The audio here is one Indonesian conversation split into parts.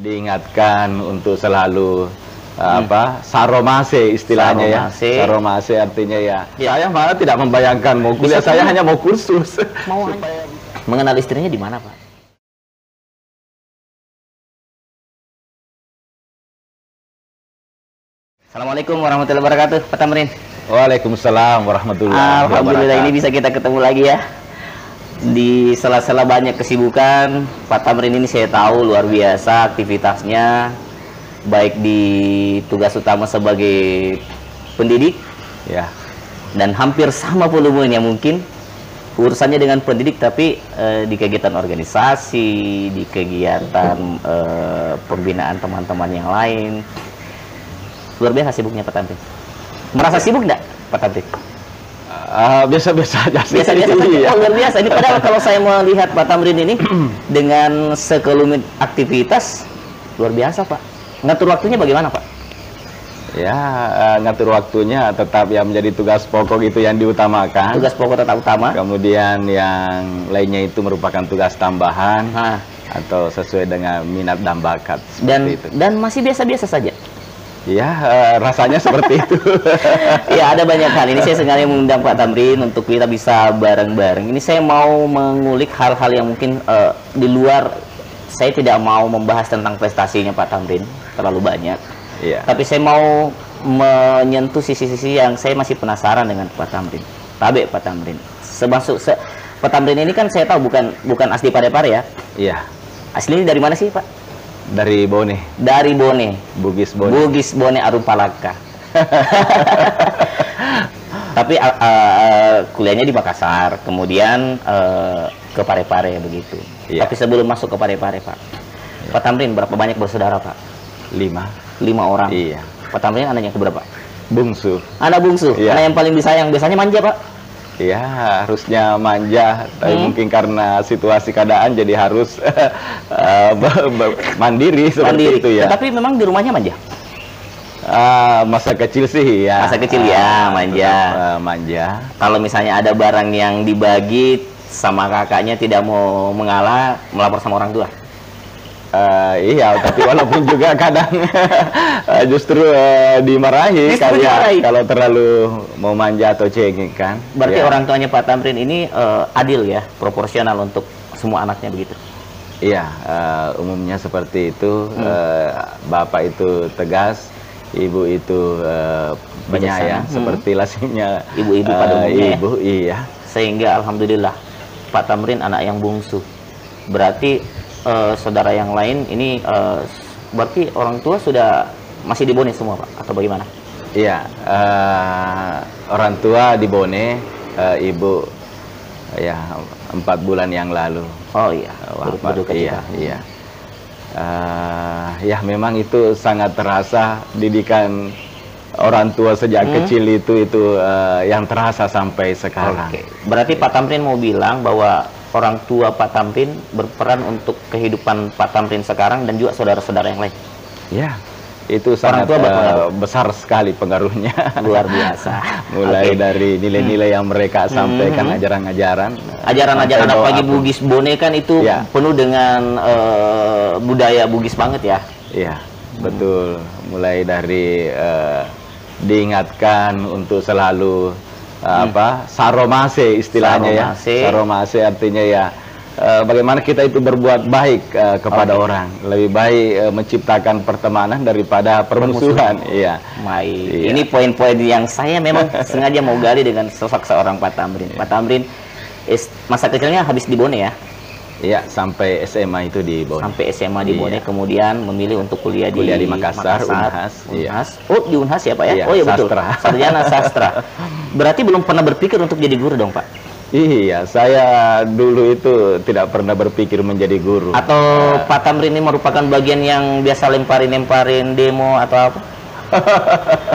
diingatkan untuk selalu hmm. apa saromase istilahnya saromase. ya. Saromase. Artinya ya, ya. saya malah tidak membayangkan mau kuliah saya hanya mau kursus. Mau supaya... mengenal istrinya di mana pak? Assalamualaikum warahmatullahi wabarakatuh Pak Tamrin. Waalaikumsalam warahmatullahi wabarakatuh Alhamdulillah ini bisa kita ketemu lagi ya di sela-sela banyak kesibukan Pak Tamrin ini saya tahu luar biasa aktivitasnya baik di tugas utama sebagai pendidik ya dan hampir sama volumenya mungkin urusannya dengan pendidik tapi eh, di kegiatan organisasi di kegiatan eh, pembinaan teman-teman yang lain. Luar biasa sibuknya Pak Tamrin. Merasa sibuk enggak Pak Tamrin Uh, biasa-biasa aja sih. Biasa-biasa saja. Iya. Oh, luar biasa. Ini padahal kalau saya melihat Pak Tamrin ini dengan sekelumit aktivitas luar biasa, Pak. Ngatur waktunya bagaimana, Pak? Ya, uh, ngatur waktunya tetap yang menjadi tugas pokok itu yang diutamakan. Tugas pokok tetap utama. Kemudian yang lainnya itu merupakan tugas tambahan ha. atau sesuai dengan minat dan bakat. Dan itu. dan masih biasa-biasa saja. Ya, uh, rasanya seperti itu. ya, ada banyak hal. Ini saya sengaja mengundang Pak Tamrin untuk kita bisa bareng-bareng. Ini saya mau mengulik hal-hal yang mungkin uh, di luar saya tidak mau membahas tentang prestasinya Pak Tamrin terlalu banyak. Iya. Tapi saya mau menyentuh sisi-sisi yang saya masih penasaran dengan Pak Tamrin. Tabe Pak Tamrin. Semasuk se Pak Tamrin ini kan saya tahu bukan bukan asli Parepare ya. Iya. Aslinya dari mana sih, Pak? Dari Bone. Dari Bone. Bugis Bone. Bugis Bone Arumpalaka. Tapi uh, uh, kuliahnya di Makassar, kemudian uh, ke Parepare begitu. Iya. Tapi sebelum masuk ke Parepare, Pak. Iya. Pak Tamrin berapa banyak bersaudara, Pak? Lima. Lima orang. Iya. Pak Tamrin anaknya berapa? Bungsu. Anak bungsu. Iya. Anak yang paling disayang. Biasanya manja, Pak? Ya harusnya manja tapi hmm. mungkin karena situasi keadaan jadi harus uh, mandiri seperti mandiri. itu ya tapi memang di rumahnya manja Uh, masa kecil sih ya. Masa kecil ya, manja. Uh, manja. Kalau misalnya ada barang yang dibagi sama kakaknya tidak mau mengalah, melapor sama orang tua. Uh, iya, tapi walaupun juga kadang uh, justru uh, dimarahi kayak kalau terlalu mau manja atau cengeng kan. Berarti ya. orang tuanya Pak Tamrin ini uh, adil ya, proporsional untuk semua anaknya begitu. Iya, uh, umumnya seperti itu. Hmm. Uh, bapak itu tegas, ibu itu uh, penyayang, hmm. seperti lazimnya ibu-ibu pada umumnya. Ya. Ibu, ya. iya. Sehingga alhamdulillah Pak Tamrin anak yang bungsu. Berarti uh, saudara yang lain ini uh, berarti orang tua sudah masih di Bone semua pak atau bagaimana? Iya uh, orang tua di Bone uh, ibu ya empat bulan yang lalu. Oh iya. Wafat. Iya iya. Uh, ya memang itu sangat terasa didikan orang tua sejak hmm. kecil itu itu uh, yang terasa sampai sekarang. Okay. Berarti Pak Tamrin mau bilang bahwa orang tua Pak Tamrin berperan untuk kehidupan Pak Tamrin sekarang dan juga saudara-saudara yang lain. Ya, itu sangat tua uh, besar sekali pengaruhnya. Luar biasa. Mulai okay. dari nilai-nilai yang mereka sampaikan, hmm. ajaran-ajaran. Ajaran-ajaran apalagi Bugis Bone kan itu ya. penuh dengan uh, budaya Bugis banget ya. Iya, betul. Mulai dari uh, diingatkan untuk selalu hmm. Apa? Saromase istilahnya saromase. ya. Saromase. Artinya ya. Uh, bagaimana kita itu berbuat baik uh, kepada okay. orang. Lebih baik uh, menciptakan pertemanan daripada permusuhan. Iya. Baik. Iya. ini poin-poin yang saya memang sengaja mau gali dengan sosok seorang Pak Tamrin. Pak Tamrin masa kecilnya habis di Bone ya Iya, sampai SMA itu di Bone. Sampai SMA di Bone, iya. kemudian memilih untuk kuliah, kuliah di, di Makassar, Makassar Unhas. Unhas. Iya. Oh, di Unhas ya, Pak ya? Iya, oh, iya betul. Sastra. Sarjana sastra. Berarti belum pernah berpikir untuk jadi guru dong, Pak? Iya, saya dulu itu tidak pernah berpikir menjadi guru. Atau uh, Pak Tamrin ini merupakan bagian yang biasa lemparin-lemparin demo atau apa?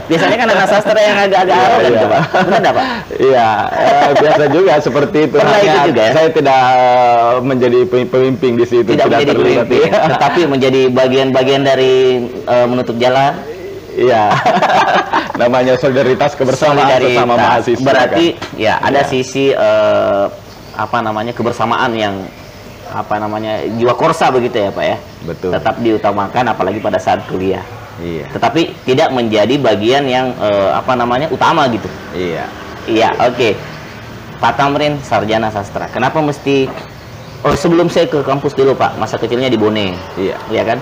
Biasanya kan anak sastra yang agak-agak arogan iya. Pak. Benar Pak? Iya, eh, biasa juga seperti itu. Pernah itu juga ya? Saya tidak eh, menjadi pemimpin di situ. Tidak, tidak menjadi pemimpin, tetapi menjadi bagian-bagian dari uh, menutup jalan. Iya. Namanya solidaritas kebersamaan solidaritas. sesama mahasiswa. Berarti kan? ya ada ya. sisi uh, apa namanya kebersamaan yang apa namanya jiwa korsa begitu ya pak ya. Betul. Tetap diutamakan apalagi pada saat kuliah. Iya. Tetapi tidak menjadi bagian yang eh, apa namanya utama gitu. Iya. Iya oke. Okay. Pak Tamrin sarjana sastra. Kenapa mesti Oh sebelum saya ke kampus dulu Pak, masa kecilnya di Bone. Iya. Iya kan?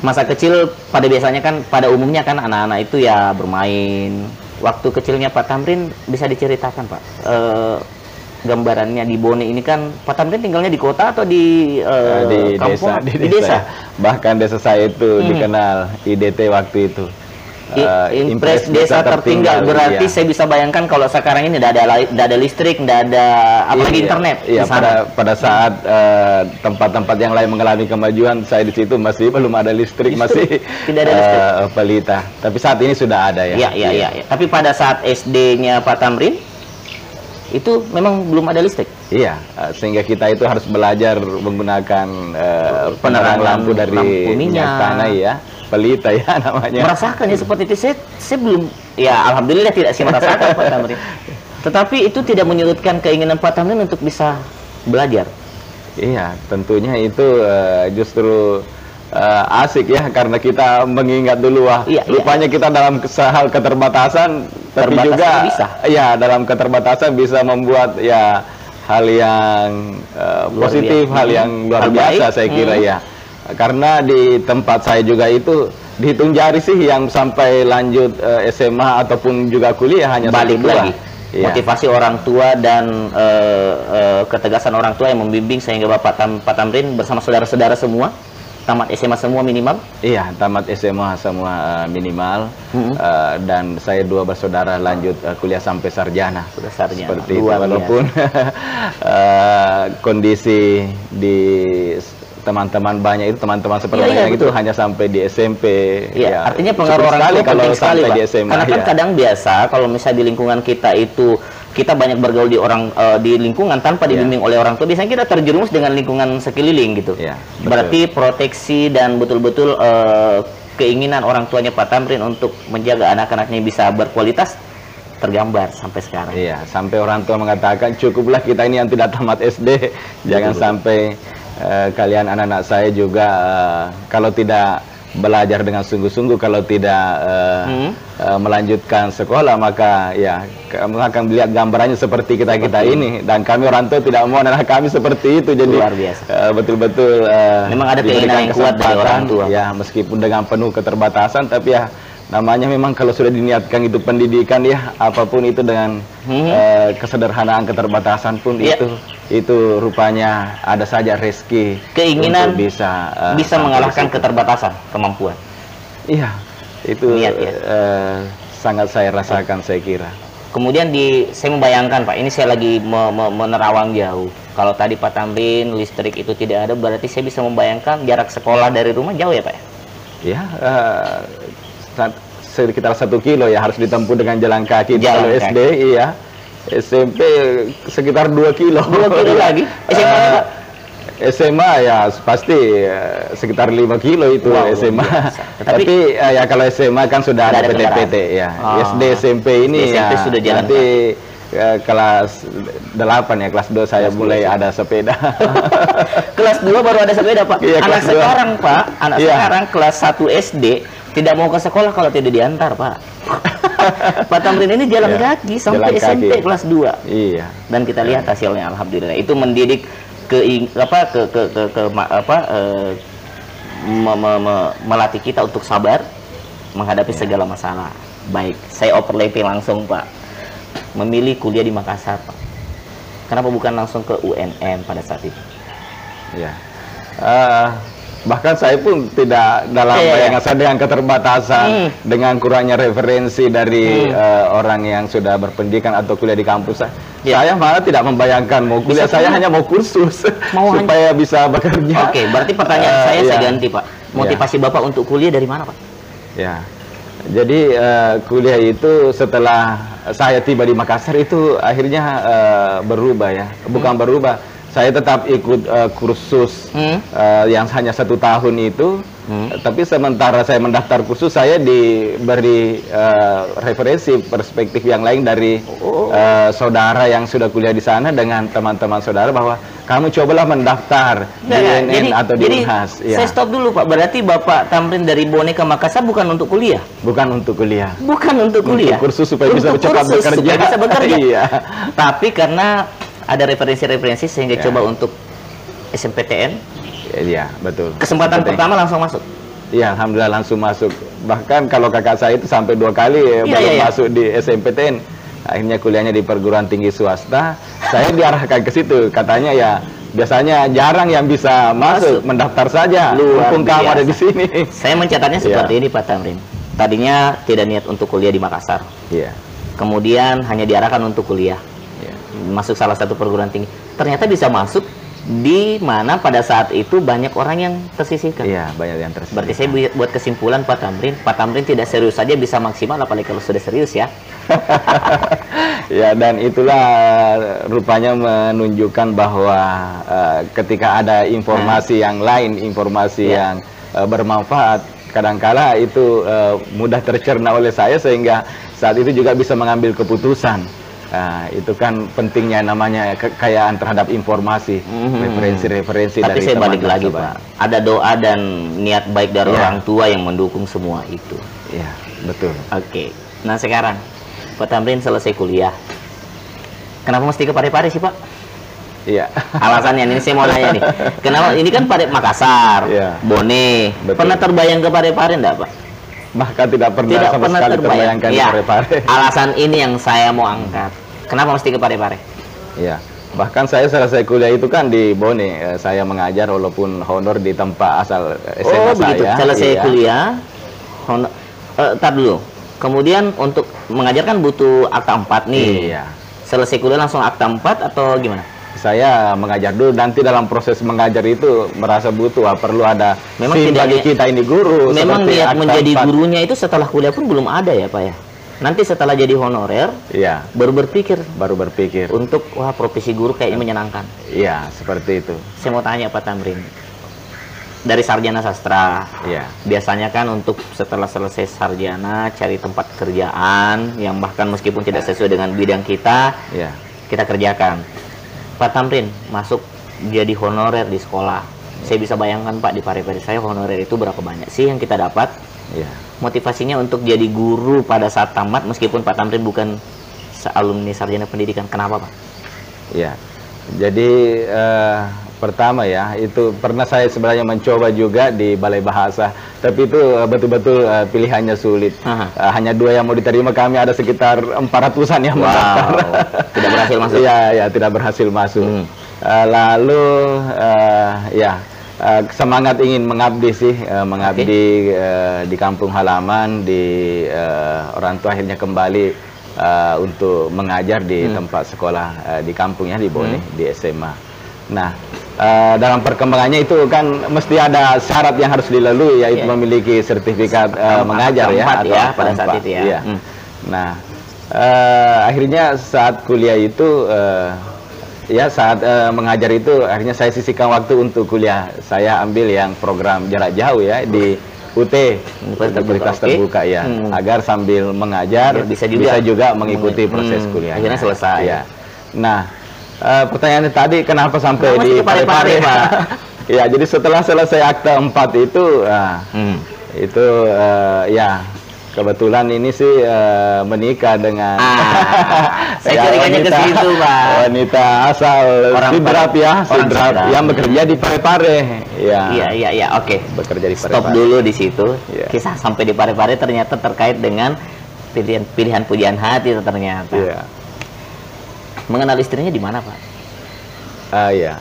Masa kecil pada biasanya kan pada umumnya kan anak-anak itu ya bermain. Waktu kecilnya Pak Tamrin bisa diceritakan Pak. E, gambarannya di Bone ini kan Pak Tamrin tinggalnya di kota atau di, e, di kampung? desa, di, di desa. Bahkan desa saya itu hmm. dikenal IDT waktu itu uh, impres desa, desa tertinggal, tertinggal berarti iya. saya bisa bayangkan kalau sekarang ini tidak ada tidak ada listrik tidak ada apalagi iya, internet iya pada pada saat eh, tempat-tempat uh, yang lain mengalami kemajuan saya di situ masih belum ada listrik, listrik. masih tidak ada listrik uh, pelita tapi saat ini sudah ada ya iya iya iya, iya. tapi pada saat SD-nya Pak Tamrin itu memang belum ada listrik. Iya, sehingga kita itu harus belajar menggunakan uh, penerang lampu dari lampu minyak tanah ya pelita ya namanya. Merasakan ya seperti itu. Saya, saya belum, ya alhamdulillah tidak sih merasakan Pak Tamrin. Tetapi itu tidak menyurutkan keinginan Pak Tamrin untuk bisa belajar. Iya, tentunya itu uh, justru uh, asik ya karena kita mengingat dulu wah iya, iya. rupanya iya. kita dalam hal keterbatasan tapi juga bisa. ya dalam keterbatasan bisa membuat ya hal yang uh, positif, hal yang luar biasa saya kira hmm. ya karena di tempat saya juga itu dihitung jari sih yang sampai lanjut uh, eh, SMA ataupun juga kuliah hanya balik lagi ya. motivasi orang tua dan uh, uh, ketegasan orang tua yang membimbing sehingga Bapak Tam, Pak Tamrin bersama saudara-saudara semua tamat SMA semua minimal? Iya, tamat SMA semua uh, minimal hmm. uh, dan saya dua bersaudara lanjut uh, kuliah sampai sarjana. Sudah sarjana. Seperti Luar itu walaupun uh, kondisi di teman-teman banyak itu teman-teman seperti iya, iya, itu hanya sampai di SMP. Iya, ya, artinya pengaruh orang tua kalau sekali, sampai Pak. di SMA. Karena kan ya. kadang biasa kalau misalnya di lingkungan kita itu kita banyak bergaul di orang uh, di lingkungan tanpa iya. dibimbing yeah. oleh orang tua biasanya kita terjerumus dengan lingkungan sekeliling gitu. Yeah, Berarti proteksi dan betul-betul uh, keinginan orang tuanya Pak Tamrin untuk menjaga anak-anaknya bisa berkualitas tergambar sampai sekarang. Iya, sampai orang tua mengatakan cukuplah kita ini yang tidak tamat SD, jangan betul. sampai uh, kalian anak-anak saya juga uh, kalau tidak belajar dengan sungguh-sungguh kalau tidak uh, hmm. uh, melanjutkan sekolah maka ya kamu akan melihat gambarannya seperti kita kita Betul. ini dan kami orang tua tidak mau anak kami seperti itu jadi luar biasa uh, betul-betul uh, memang ada keinginan yang kuat dari orang tua ya meskipun dengan penuh keterbatasan tapi ya namanya memang kalau sudah diniatkan itu pendidikan ya apa pun itu dengan hmm. uh, kesederhanaan keterbatasan pun yeah. itu itu rupanya ada saja rezeki keinginan bisa uh, bisa mengalahkan keterbatasan kemampuan. Iya itu Niat, ya? uh, sangat saya rasakan saya kira. Kemudian di saya membayangkan pak ini saya lagi me, me, menerawang jauh. Kalau tadi Pak Tamrin listrik itu tidak ada berarti saya bisa membayangkan jarak sekolah dari rumah jauh ya pak ya? Uh, sekitar satu kilo ya harus ditempuh dengan jalan kaki jalan kalau kaki. SD iya SMP sekitar dua kilo dua kilo lagi SMA uh, SMA ya pasti uh, sekitar 5 kilo itu wow, SMA. Tapi, Tapi uh, ya kalau SMA kan sudah ada PT-PT ya. Oh. SD SMP ini SMP ya sudah jalan nanti uh, kelas 8 ya, kelas 2 saya kelas mulai 2. ada sepeda. kelas 2 baru ada sepeda, Pak. Iya, anak sekarang, Pak, anak iya. sekarang kelas 1 SD tidak mau ke sekolah kalau tidak diantar, Pak. Pak Tamrin ini jalan ya, kaki sampai jalan SMP kaki. kelas 2. Iya. Dan kita lihat hasilnya alhamdulillah. Itu mendidik ke apa ke ke ke, ke apa uh, me, me, me, melatih kita untuk sabar menghadapi ya. segala masalah. Baik, saya overlapping langsung, Pak. Memilih kuliah di Makassar, Pak. Kenapa bukan langsung ke UNM pada saat itu? Ya. Uh, bahkan saya pun tidak dalam yeah. Bayangan saya dengan keterbatasan mm. dengan kurangnya referensi dari mm. uh, orang yang sudah berpendidikan atau kuliah di kampus saya yeah. saya malah tidak membayangkan mau kuliah bisa saya hanya mau kursus mau supaya hanya... bisa bekerja oke okay, berarti pertanyaan uh, saya yeah. saya ganti pak motivasi yeah. bapak untuk kuliah dari mana pak ya jadi uh, kuliah itu setelah saya tiba di Makassar itu akhirnya uh, berubah ya bukan hmm. berubah saya tetap ikut uh, kursus hmm? uh, yang hanya satu tahun itu hmm? tapi sementara saya mendaftar kursus saya diberi uh, referensi perspektif yang lain dari uh, saudara yang sudah kuliah di sana dengan teman-teman saudara bahwa kamu cobalah mendaftar Nggak, di nggak. NN jadi, atau di jadi Unhas. Ya. saya stop dulu Pak. Berarti Bapak Tamrin dari Bone ke Makassar bukan untuk kuliah? Bukan untuk kuliah. Bukan untuk kuliah. Untuk kursus supaya bisa Untuk cepat kursus, bekerja. supaya bisa bekerja. iya. Tapi karena ada referensi-referensi sehingga Ya. coba untuk SMPTN, Iya, betul. kesempatan Seperti- pertama langsung masuk. Iya, alhamdulillah langsung masuk. Bahkan kalau kakak saya itu sampai dua kali ya, Iya, baru iya, iya. masuk di SMPTN. Akhirnya kuliahnya di perguruan tinggi swasta. Saya diarahkan ke situ. Katanya ya biasanya jarang yang bisa masuk, Masuk. mendaftar saja. Luar Mumpung kamu ada di sini. Saya mencatatnya seperti Iya. ini Pak Tamrin. Tadinya tidak niat untuk kuliah di Makassar. Iya. Kemudian hanya diarahkan untuk kuliah. Masuk salah satu perguruan tinggi. Ternyata bisa masuk di mana pada saat itu banyak orang yang tersisihkan. Iya, banyak yang tersisa. Berarti saya bu- buat kesimpulan Pak Tamrin, Pak Tamrin tidak serius saja bisa maksimal apalagi kalau sudah serius ya. ya dan itulah rupanya menunjukkan bahwa eh, ketika ada informasi yang lain, informasi Ya. yang eh, bermanfaat, kadangkala itu eh, mudah tercerna oleh saya sehingga saat itu juga bisa mengambil keputusan. Nah, itu kan pentingnya namanya kekayaan terhadap informasi, Mhm. referensi-referensi Tapi dari saya teman balik dan lagi. Pak, ada doa dan niat baik dari Ya. orang tua yang mendukung semua itu. Iya, betul. Oke, nah sekarang Pak Tamrin selesai kuliah. Kenapa mesti ke Parepare sih Pak? Iya. Alasannya ini saya mau nanya nih. Kenapa ini kan Pare Makassar, Iya. Bone. Betul. Pernah terbayang ke Parepare enggak, Pak? Bahkan tidak pernah Tidak sama pernah sekali terbayang. terbayangkan Iya. Parepare. Alasan ini yang saya mau angkat. Kenapa mesti ke Parepare? Ya, bahkan saya selesai kuliah itu kan di Bone. Eh, Saya mengajar walaupun honor di tempat asal SMA oh, begitu. saya. Selesai Iya. kuliah, hon- eh, tar dulu. Kemudian untuk mengajar kan butuh akta 4 nih. Iya. Selesai kuliah langsung akta 4 atau gimana? Saya mengajar dulu nanti dalam proses mengajar itu merasa butuh perlu ada Memang tidak bagi kita ini guru Memang akta menjadi empat. gurunya itu setelah kuliah pun belum ada ya, Pak ya. Nanti setelah jadi honorer Iya, baru berpikir baru berpikir. untuk wah profesi guru kayaknya menyenangkan. Iya, seperti itu. Saya mau tanya Pak Tamrin. Dari sarjana sastra, Iya. biasanya kan untuk setelah selesai sarjana cari tempat kerjaan yang bahkan meskipun tidak sesuai dengan bidang kita, Iya. kita kerjakan. Pak Tamrin masuk jadi honorer di sekolah. Saya bisa bayangkan Pak di Parepare saya honorer itu berapa banyak sih yang kita dapat? Iya. Motivasinya untuk jadi guru pada saat tamat meskipun Pak Tamrin bukan alumni sarjana pendidikan. Kenapa Pak? Iya. Jadi eh, pertama ya itu pernah saya sebenarnya mencoba juga di balai bahasa, tapi itu eh, betul-betul eh, pilihannya sulit. Aha. Eh, hanya dua yang mau diterima kami ada sekitar 400-an yang mendaftar. tidak berhasil masuk. Iya, ya tidak berhasil masuk. Hmm. Eh, lalu eh, ya eh, semangat ingin mengabdi sih, eh, mengabdi eh, di kampung halaman, di eh, orang tua akhirnya kembali eh, untuk mengajar di Hmm. tempat sekolah eh, di kampungnya di Bone di SMA. Nah, eh, dalam perkembangannya itu kan mesti ada syarat yang harus dilalui yaitu Iya. memiliki sertifikat Akta mengajar ya empat ya, pada saat itu ya. Iya. Hmm. Nah, eh, akhirnya saat kuliah itu eh, ya saat eh, mengajar itu akhirnya saya sisihkan waktu untuk kuliah. Saya ambil yang program jarak jauh ya di UT Universitas terbuka, ya Hmm. agar sambil mengajar Biar bisa juga mengikuti meng- proses hmm, kuliah. akhirnya selesai. Ya. Nah, eh, pertanyaannya tadi kenapa sampai Kenapa di ke Parepare, Pak? ya, jadi setelah selesai akta 4 itu ah, Hmm. itu eh, ya kebetulan ini sih eh, menikah dengan Ah, saya ya, curiganya ke wanita- situ, Pak. wanita asal Orang Sidrap Pare- ya orang Sidrap yang bekerja di Parepare ya Iya, iya, iya, oke. bekerja di Stop Parepare dulu di situ. Iya. Kisah sampai di Parepare ternyata terkait dengan pilihan pilihan pujian hati ternyata. iya Mengenal istrinya di mana, Pak? Ah, iya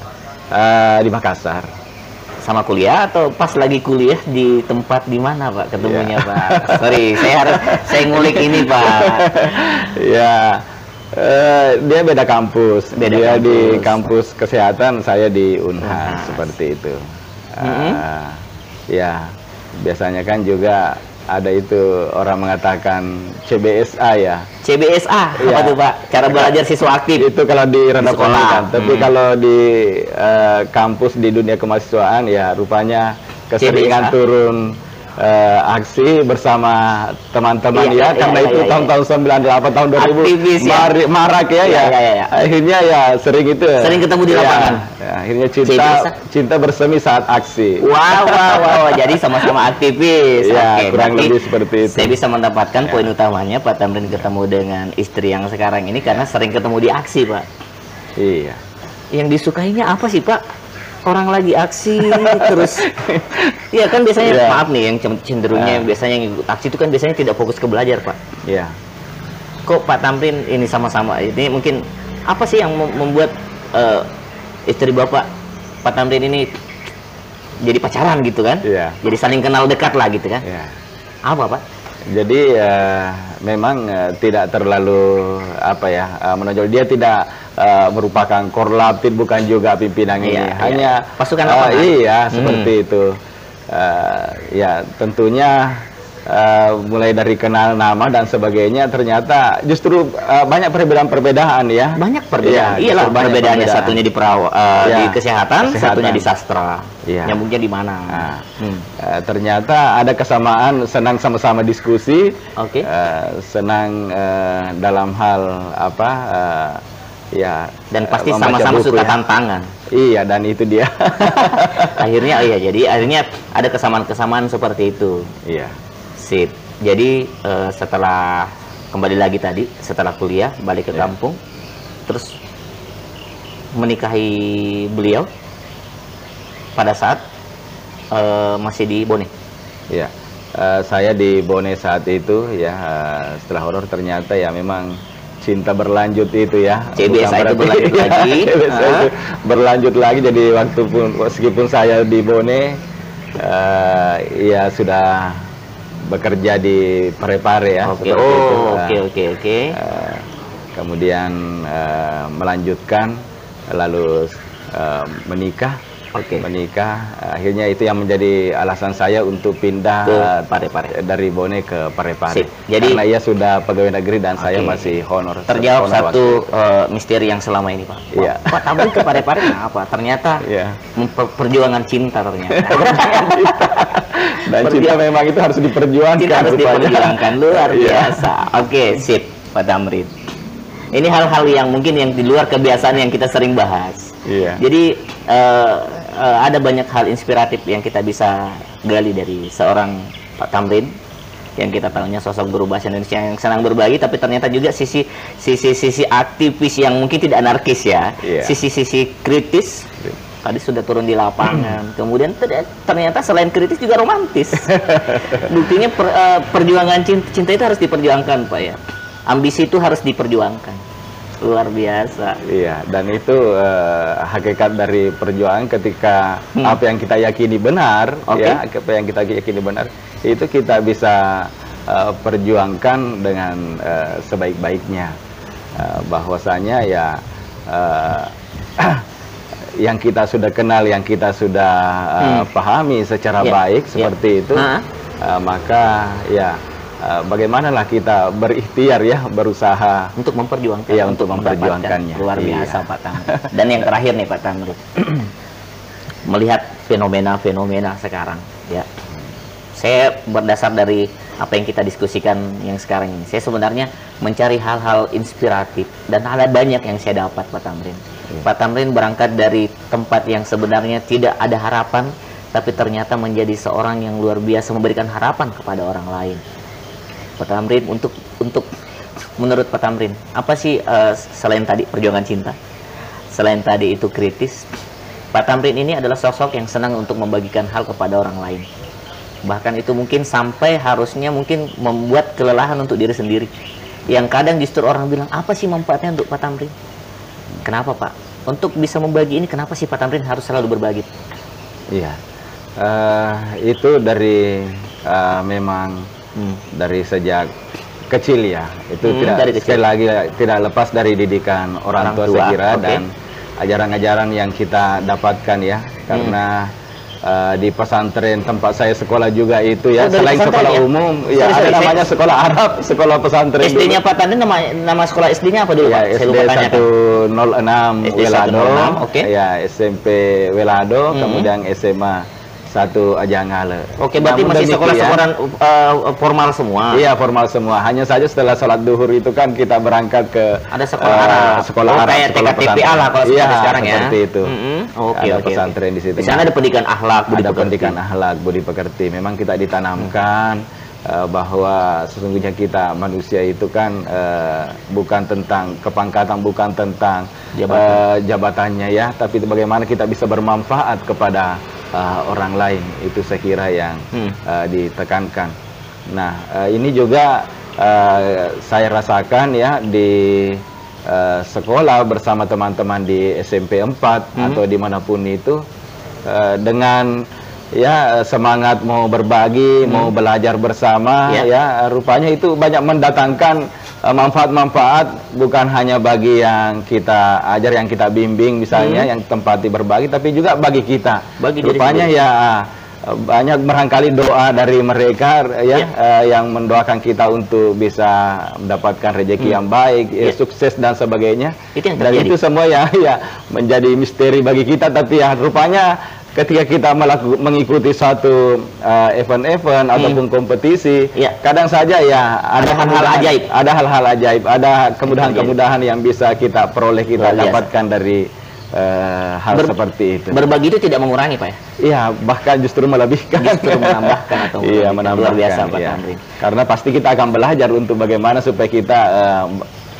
Ah, di Makassar Sama kuliah atau pas lagi kuliah di tempat di mana, Pak? Ketemunya, Iya. Pak. Sorry, saya harus saya ngulik ini, Pak. ya eh, dia beda kampus Beda dia di kampus. kampus kesehatan saya di Unhas Unhas. seperti itu Mhm. Ah, ya biasanya kan juga ada itu orang mengatakan CBSA ya CBSA, apa Iya. tuh, Pak? Cara belajar siswa aktif. itu kalau di rendah sekolah. tapi Hmm. kalau di eh, kampus di dunia kemahasiswaan ya rupanya keseringan CBSA. turun uh, aksi bersama teman-teman iya, ya iya, karena iya, itu tahun-tahun iya, iya. 98 tahun 2000 Aktivis, ya. Mar marak ya, iya, ya. Iya, iya, iya. Akhirnya ya sering itu. Sering ketemu di lapangan. Ya, akhirnya cinta cinta bersemi saat aksi. Wow wow wow. Jadi sama-sama aktivis. Ya, Oke, kurang lebih seperti itu. Saya bisa mendapatkan ya. poin utamanya Pak Tamrin ketemu dengan istri yang sekarang ini karena sering ketemu di aksi, Pak. Iya. Yang disukainya apa sih, Pak? Orang lagi aksi terus ya kan biasanya yeah. maaf nih yang cenderungnya yeah. biasanya yang ikut aksi itu kan biasanya tidak fokus ke belajar pak yeah. kok Pak Tamrin ini sama-sama ini mungkin apa sih yang membuat uh, istri bapak Pak Tamrin ini jadi pacaran gitu kan yeah. jadi saling kenal dekat lah gitu kan yeah. apa pak jadi uh, memang uh, tidak terlalu apa ya uh, menonjol dia tidak uh, merupakan korlapit bukan juga pimpinan iya, ini iya. hanya pasukan uh, iya hmm. seperti itu uh, ya tentunya uh, mulai dari kenal nama dan sebagainya ternyata justru uh, banyak perbedaan-perbedaan ya. Banyak perbedaan. Ya, Iyalah banyak perbedaannya perbedaan. satunya di perawat uh, ya. di kesehatan, kesehatan, satunya di sastra. Ya. Nyambungnya di mana? Nah, hmm. uh, ternyata ada kesamaan senang sama-sama diskusi. Oke. Okay. Uh, senang uh, dalam hal apa uh, ya dan pasti sama-sama suka ya. tantangan iya dan itu dia akhirnya oh iya jadi akhirnya ada kesamaan-kesamaan seperti itu iya Sip. Jadi uh, setelah kembali lagi tadi, setelah kuliah balik ke yeah. kampung, terus menikahi beliau pada saat uh, masih di Bone. Ya, uh, saya di Bone saat itu ya uh, setelah horor ternyata ya memang cinta berlanjut itu ya. CBSA itu berlanjut lagi. CBSA itu berlanjut lagi jadi waktu pun meskipun saya di Bone uh, ya sudah bekerja di Parepare ya. Oke, okay. oh, oke, oke, oke. Eh, kemudian uh, melanjutkan, lalu uh, menikah. Oke. Okay. Menikah, akhirnya itu yang menjadi alasan saya untuk pindah ke Parepare dari Bone ke Parepare. Jadi karena ia sudah pegawai negeri dan okay. saya masih honor. Terjawab honor satu uh, misteri yang selama ini Pak. Iya. Pak ke Parepare apa? Ternyata yeah. perjuangan cinta ternyata. Dan cinta memang itu harus diperjuangkan. Cinta harus diperjuangkan luar iya. biasa. Oke, okay, sip, Pak Tamrin. Ini hal-hal yang mungkin yang di luar kebiasaan yang kita sering bahas. Iya. Jadi uh, uh, ada banyak hal inspiratif yang kita bisa gali dari seorang Pak Tamrin yang kita tahunya sosok guru bahasa Indonesia yang senang berbagi tapi ternyata juga sisi sisi sisi aktivis yang mungkin tidak anarkis ya yeah. sisi sisi kritis tadi sudah turun di lapangan. Hmm. Kemudian ternyata selain kritis juga romantis. Buktinya per, uh, perjuangan cinta, cinta itu harus diperjuangkan, Pak ya. Ambisi itu harus diperjuangkan. Luar biasa. Iya, dan itu uh, hakikat dari perjuangan ketika hmm. apa yang kita yakini benar, okay. ya, apa yang kita yakini benar, itu kita bisa uh, perjuangkan dengan uh, sebaik-baiknya. Uh, bahwasanya ya uh, yang kita sudah kenal, yang kita sudah uh, pahami secara yeah. baik ya. seperti yeah. itu, uh uh, maka ya uh, bagaimanalah kita berikhtiar ya berusaha untuk memperjuangkan, ya untuk memperjuangkannya. Luar iya. biasa iya. Pak Tamri. Dan yang terakhir nih Pak Tamri, melihat fenomena-fenomena sekarang, ya, saya berdasar dari apa yang kita diskusikan yang sekarang ini, saya sebenarnya mencari hal-hal inspiratif dan ada banyak yang saya dapat Pak Tamrin Hmm. Pak Tamrin berangkat dari tempat yang sebenarnya tidak ada harapan, tapi ternyata menjadi seorang yang luar biasa memberikan harapan kepada orang lain. Pak Tamrin untuk untuk menurut Pak Tamrin, apa sih uh, selain tadi perjuangan cinta, selain tadi itu kritis, Pak Tamrin ini adalah sosok yang senang untuk membagikan hal kepada orang lain. Bahkan itu mungkin sampai harusnya mungkin membuat kelelahan untuk diri sendiri. Yang kadang justru orang bilang, apa sih manfaatnya untuk Pak Tamrin? Kenapa Pak? Untuk bisa membagi ini, kenapa sih Pak Tamrin harus selalu berbagi? Iya, uh, itu dari uh, memang hmm. dari sejak kecil ya. Itu hmm, tidak dari sekali lagi tidak lepas dari didikan orang, orang tua, tua saya kira okay. dan ajaran-ajaran yang kita dapatkan ya, karena hmm uh, di pesantren tempat saya sekolah juga itu ya. Oh, Selain sekolah ya? umum, ya sorry, ada sorry, namanya saya... sekolah Arab, sekolah pesantren. SD-nya Pak Tandin nama nama sekolah SD-nya apa dulu ya, Pak? SD 106 Welado. Okay. Ya, SMP Welado, hmm. kemudian SMA satu aja ngale. Oke, berarti Namun masih sekolah-sekolah uh, formal semua. Iya, formal semua. Hanya saja setelah sholat duhur itu kan kita berangkat ke ada sekolah uh, Arab. Sekolah oh, Arab. Kayak TKTPA lah kalau iya, sekarang ya. seperti itu. Mm -hmm. Oke, okay, ada okay, pesantren okay. di situ. Di sana ada pendidikan akhlak, budi ada pekerti. pendidikan akhlak, budi pekerti. Memang kita ditanamkan hmm uh, bahwa sesungguhnya kita manusia itu kan uh, bukan tentang kepangkatan, bukan tentang Jabatan. uh, jabatannya ya, tapi bagaimana kita bisa bermanfaat kepada uh, orang lain itu saya kira yang hmm. uh, ditekankan. Nah uh, ini juga uh, saya rasakan ya di uh, sekolah bersama teman-teman di SMP 4 hmm. atau di mana pun itu uh, dengan ya semangat mau berbagi, hmm. mau belajar bersama ya. ya rupanya itu banyak mendatangkan manfaat-manfaat uh, bukan hanya bagi yang kita ajar, yang kita bimbing misalnya, hmm. yang tempati berbagi tapi juga bagi kita. Bagi rupanya ya eh, banyak barangkali doa dari mereka ya, ya. Uh, yang mendoakan kita untuk bisa mendapatkan rezeki hmm. yang baik, ya. Ya, sukses dan sebagainya. Itu yang dan itu semua ya ya menjadi misteri bagi kita tapi ya rupanya ketika kita melakukan mengikuti satu uh, event-event uh, hmm. ataupun kompetisi, ya. kadang saja ya ada hal-hal ajaib, ada hal-hal ajaib, ada kemudahan-kemudahan yang bisa kita peroleh kita Luar dapatkan dari uh, hal Ber seperti itu. Berbagi itu tidak mengurangi, Pak ya? Iya, bahkan justru melebihkan. Justru menambahkan atau Iya, menambahkan. Luar biasa, Pak ya. Karena pasti kita akan belajar untuk bagaimana supaya kita uh,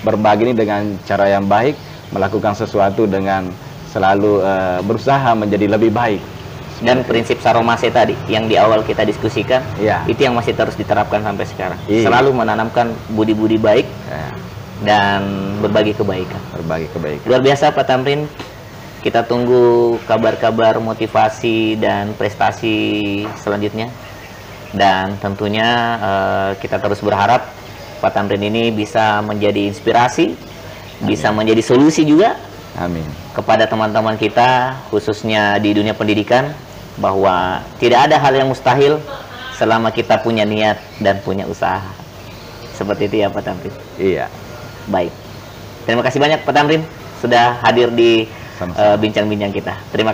berbagi ini dengan cara yang baik, melakukan sesuatu dengan selalu uh, berusaha menjadi lebih baik. Dan prinsip saromase tadi yang di awal kita diskusikan, ya. itu yang masih terus diterapkan sampai sekarang. Iya. Selalu menanamkan budi-budi baik ya. dan berbagi kebaikan. Berbagi kebaikan. Luar biasa Pak Tamrin. Kita tunggu kabar-kabar motivasi dan prestasi selanjutnya. Dan tentunya uh, kita terus berharap Pak Tamrin ini bisa menjadi inspirasi, Amin. bisa menjadi solusi juga Amin. Kepada teman-teman kita, khususnya di dunia pendidikan, bahwa tidak ada hal yang mustahil selama kita punya niat dan punya usaha. Seperti itu ya Pak Tamrin? Iya. Baik. Terima kasih banyak Pak Tamrin sudah hadir di eh, bincang-bincang uh, kita. Terima kasih.